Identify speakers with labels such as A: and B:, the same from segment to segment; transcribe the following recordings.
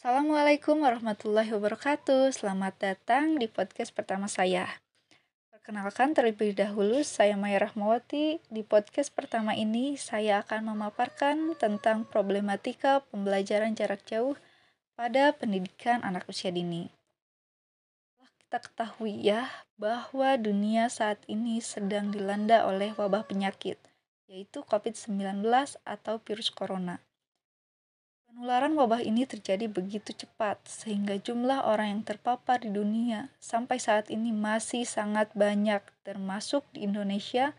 A: Assalamualaikum warahmatullahi wabarakatuh. Selamat datang di podcast pertama saya. Perkenalkan terlebih dahulu, saya Maya Rahmawati. Di podcast pertama ini, saya akan memaparkan tentang problematika pembelajaran jarak jauh pada pendidikan anak usia dini. Kita ketahui ya bahwa dunia saat ini sedang dilanda oleh wabah penyakit, yaitu COVID-19 atau virus corona. Penularan wabah ini terjadi begitu cepat, sehingga jumlah orang yang terpapar di dunia sampai saat ini masih sangat banyak, termasuk di Indonesia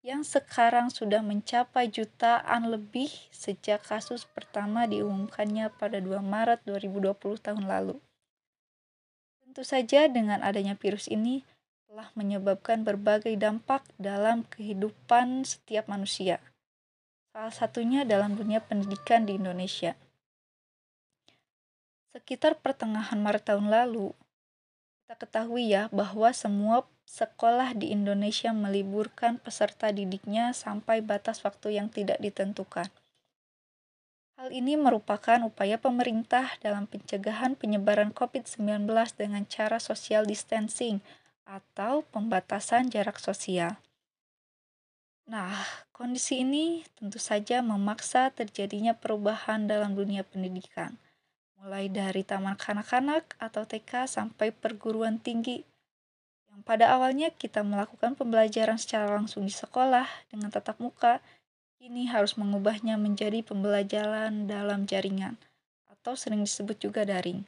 A: yang sekarang sudah mencapai jutaan lebih sejak kasus pertama diumumkannya pada 2 Maret 2020 tahun lalu. Tentu saja dengan adanya virus ini telah menyebabkan berbagai dampak dalam kehidupan setiap manusia. Salah satunya dalam dunia pendidikan di Indonesia. Sekitar pertengahan Maret tahun lalu, kita ketahui ya bahwa semua sekolah di Indonesia meliburkan peserta didiknya sampai batas waktu yang tidak ditentukan. Hal ini merupakan upaya pemerintah dalam pencegahan penyebaran COVID-19 dengan cara social distancing atau pembatasan jarak sosial. Nah, kondisi ini tentu saja memaksa terjadinya perubahan dalam dunia pendidikan mulai dari taman kanak-kanak atau TK sampai perguruan tinggi. Yang pada awalnya kita melakukan pembelajaran secara langsung di sekolah dengan tatap muka, kini harus mengubahnya menjadi pembelajaran dalam jaringan atau sering disebut juga daring.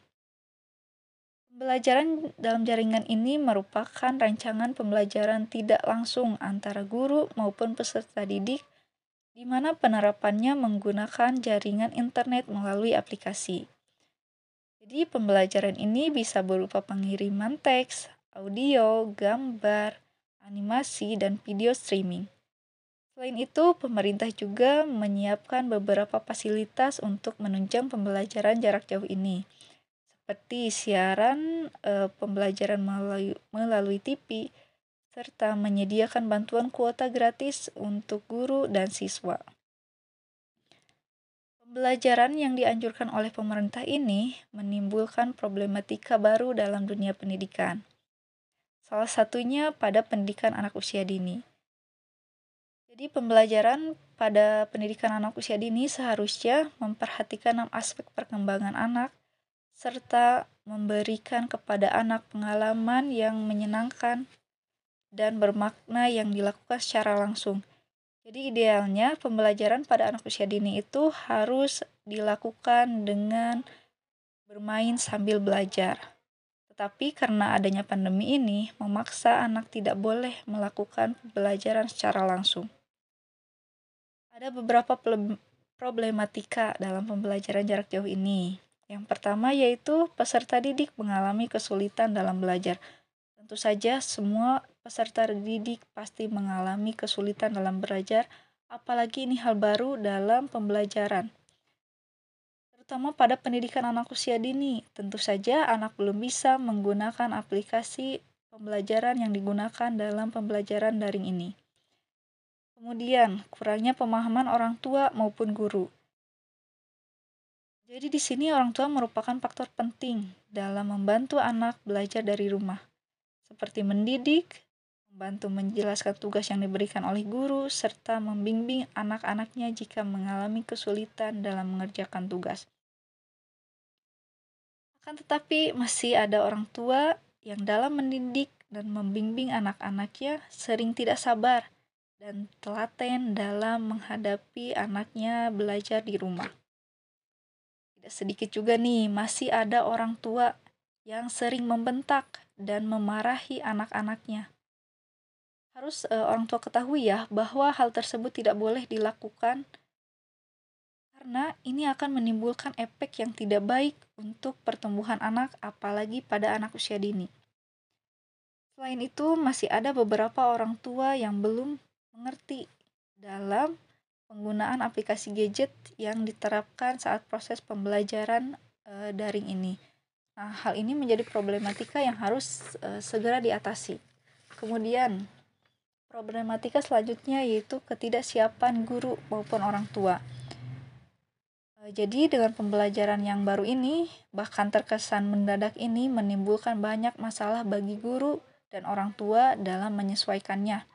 A: Pembelajaran dalam jaringan ini merupakan rancangan pembelajaran tidak langsung antara guru maupun peserta didik di mana penerapannya menggunakan jaringan internet melalui aplikasi. Jadi pembelajaran ini bisa berupa pengiriman teks, audio, gambar, animasi, dan video streaming. Selain itu, pemerintah juga menyiapkan beberapa fasilitas untuk menunjang pembelajaran jarak jauh ini, seperti siaran e, pembelajaran melalui, melalui TV, serta menyediakan bantuan kuota gratis untuk guru dan siswa. Pembelajaran yang dianjurkan oleh pemerintah ini menimbulkan problematika baru dalam dunia pendidikan. Salah satunya pada pendidikan anak usia dini. Jadi pembelajaran pada pendidikan anak usia dini seharusnya memperhatikan enam aspek perkembangan anak serta memberikan kepada anak pengalaman yang menyenangkan dan bermakna yang dilakukan secara langsung jadi idealnya pembelajaran pada anak usia dini itu harus dilakukan dengan bermain sambil belajar. Tetapi karena adanya pandemi ini memaksa anak tidak boleh melakukan pembelajaran secara langsung. Ada beberapa problematika dalam pembelajaran jarak jauh ini. Yang pertama yaitu peserta didik mengalami kesulitan dalam belajar. Tentu saja semua peserta didik pasti mengalami kesulitan dalam belajar, apalagi ini hal baru dalam pembelajaran. Terutama pada pendidikan anak usia dini, tentu saja anak belum bisa menggunakan aplikasi pembelajaran yang digunakan dalam pembelajaran daring ini. Kemudian, kurangnya pemahaman orang tua maupun guru. Jadi di sini orang tua merupakan faktor penting dalam membantu anak belajar dari rumah, seperti mendidik, membantu menjelaskan tugas yang diberikan oleh guru, serta membimbing anak-anaknya jika mengalami kesulitan dalam mengerjakan tugas. Akan tetapi, masih ada orang tua yang dalam mendidik dan membimbing anak-anaknya sering tidak sabar dan telaten dalam menghadapi anaknya belajar di rumah. Tidak sedikit juga nih, masih ada orang tua yang sering membentak dan memarahi anak-anaknya harus uh, orang tua ketahui ya bahwa hal tersebut tidak boleh dilakukan karena ini akan menimbulkan efek yang tidak baik untuk pertumbuhan anak apalagi pada anak usia dini. Selain itu, masih ada beberapa orang tua yang belum mengerti dalam penggunaan aplikasi gadget yang diterapkan saat proses pembelajaran e, daring ini. Nah, hal ini menjadi problematika yang harus e, segera diatasi. Kemudian, Problematika selanjutnya yaitu ketidaksiapan guru maupun orang tua. Jadi dengan pembelajaran yang baru ini, bahkan terkesan mendadak ini menimbulkan banyak masalah bagi guru dan orang tua dalam menyesuaikannya.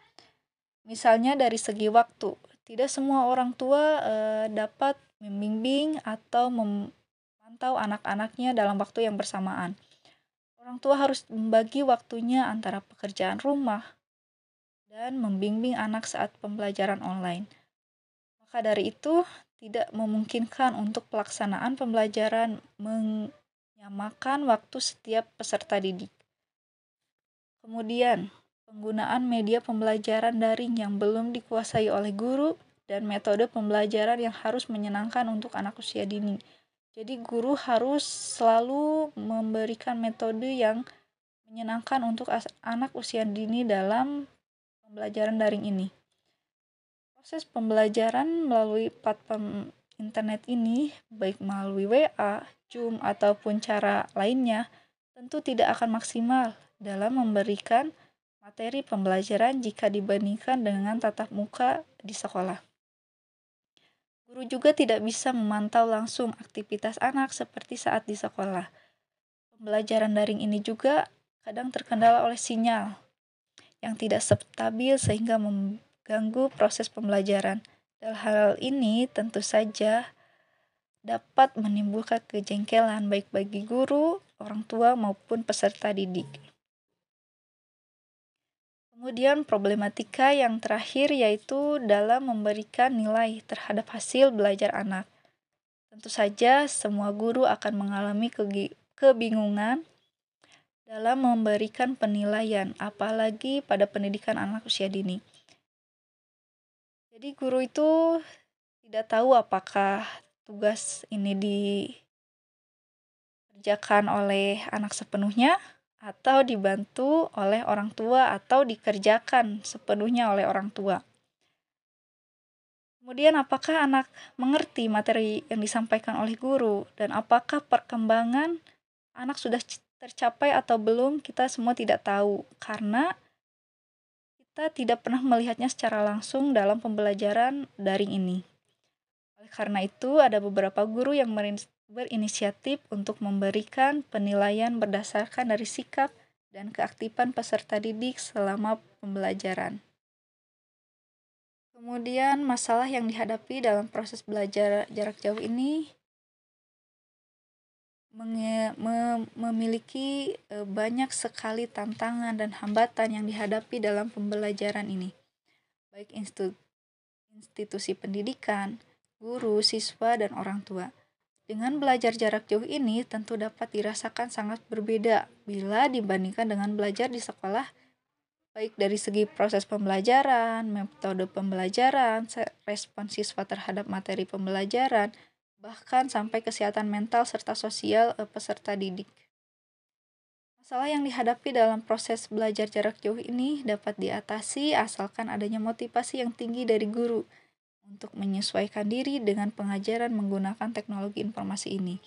A: Misalnya dari segi waktu, tidak semua orang tua eh, dapat membimbing atau memantau anak-anaknya dalam waktu yang bersamaan. Orang tua harus membagi waktunya antara pekerjaan rumah dan membimbing anak saat pembelajaran online. Maka dari itu, tidak memungkinkan untuk pelaksanaan pembelajaran menyamakan waktu setiap peserta didik. Kemudian, penggunaan media pembelajaran daring yang belum dikuasai oleh guru dan metode pembelajaran yang harus menyenangkan untuk anak usia dini. Jadi guru harus selalu memberikan metode yang menyenangkan untuk anak usia dini dalam pembelajaran daring ini. Proses pembelajaran melalui platform internet ini, baik melalui WA, Zoom, ataupun cara lainnya, tentu tidak akan maksimal dalam memberikan materi pembelajaran jika dibandingkan dengan tatap muka di sekolah. Guru juga tidak bisa memantau langsung aktivitas anak seperti saat di sekolah. Pembelajaran daring ini juga kadang terkendala oleh sinyal yang tidak stabil sehingga ganggu proses pembelajaran. Dalam hal ini tentu saja dapat menimbulkan kejengkelan baik bagi guru, orang tua maupun peserta didik. Kemudian problematika yang terakhir yaitu dalam memberikan nilai terhadap hasil belajar anak. Tentu saja semua guru akan mengalami kebingungan dalam memberikan penilaian, apalagi pada pendidikan anak usia dini. Jadi guru itu tidak tahu apakah tugas ini dikerjakan oleh anak sepenuhnya atau dibantu oleh orang tua atau dikerjakan sepenuhnya oleh orang tua. Kemudian apakah anak mengerti materi yang disampaikan oleh guru dan apakah perkembangan anak sudah tercapai atau belum kita semua tidak tahu karena kita tidak pernah melihatnya secara langsung dalam pembelajaran daring ini. Oleh karena itu, ada beberapa guru yang berinisiatif untuk memberikan penilaian berdasarkan dari sikap dan keaktifan peserta didik selama pembelajaran. Kemudian, masalah yang dihadapi dalam proses belajar jarak jauh ini memiliki e, banyak sekali tantangan dan hambatan yang dihadapi dalam pembelajaran ini, baik institusi pendidikan, guru, siswa, dan orang tua. Dengan belajar jarak jauh ini tentu dapat dirasakan sangat berbeda bila dibandingkan dengan belajar di sekolah, baik dari segi proses pembelajaran, metode pembelajaran, respon siswa terhadap materi pembelajaran, bahkan sampai kesehatan mental serta sosial eh, peserta didik. Masalah yang dihadapi dalam proses belajar jarak jauh ini dapat diatasi asalkan adanya motivasi yang tinggi dari guru untuk menyesuaikan diri dengan pengajaran menggunakan teknologi informasi ini.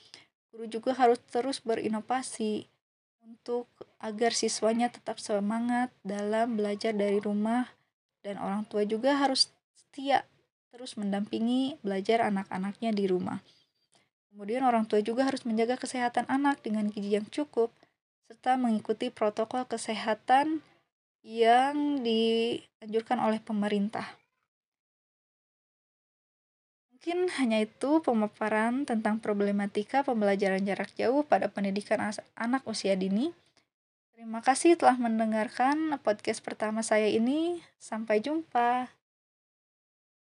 A: Guru juga harus terus berinovasi untuk agar siswanya tetap semangat dalam belajar dari rumah dan orang tua juga harus setia terus mendampingi belajar anak-anaknya di rumah. Kemudian orang tua juga harus menjaga kesehatan anak dengan gizi yang cukup serta mengikuti protokol kesehatan yang dianjurkan oleh pemerintah. Mungkin hanya itu pemaparan tentang problematika pembelajaran jarak jauh pada pendidikan anak usia dini. Terima kasih telah mendengarkan podcast pertama saya ini. Sampai jumpa.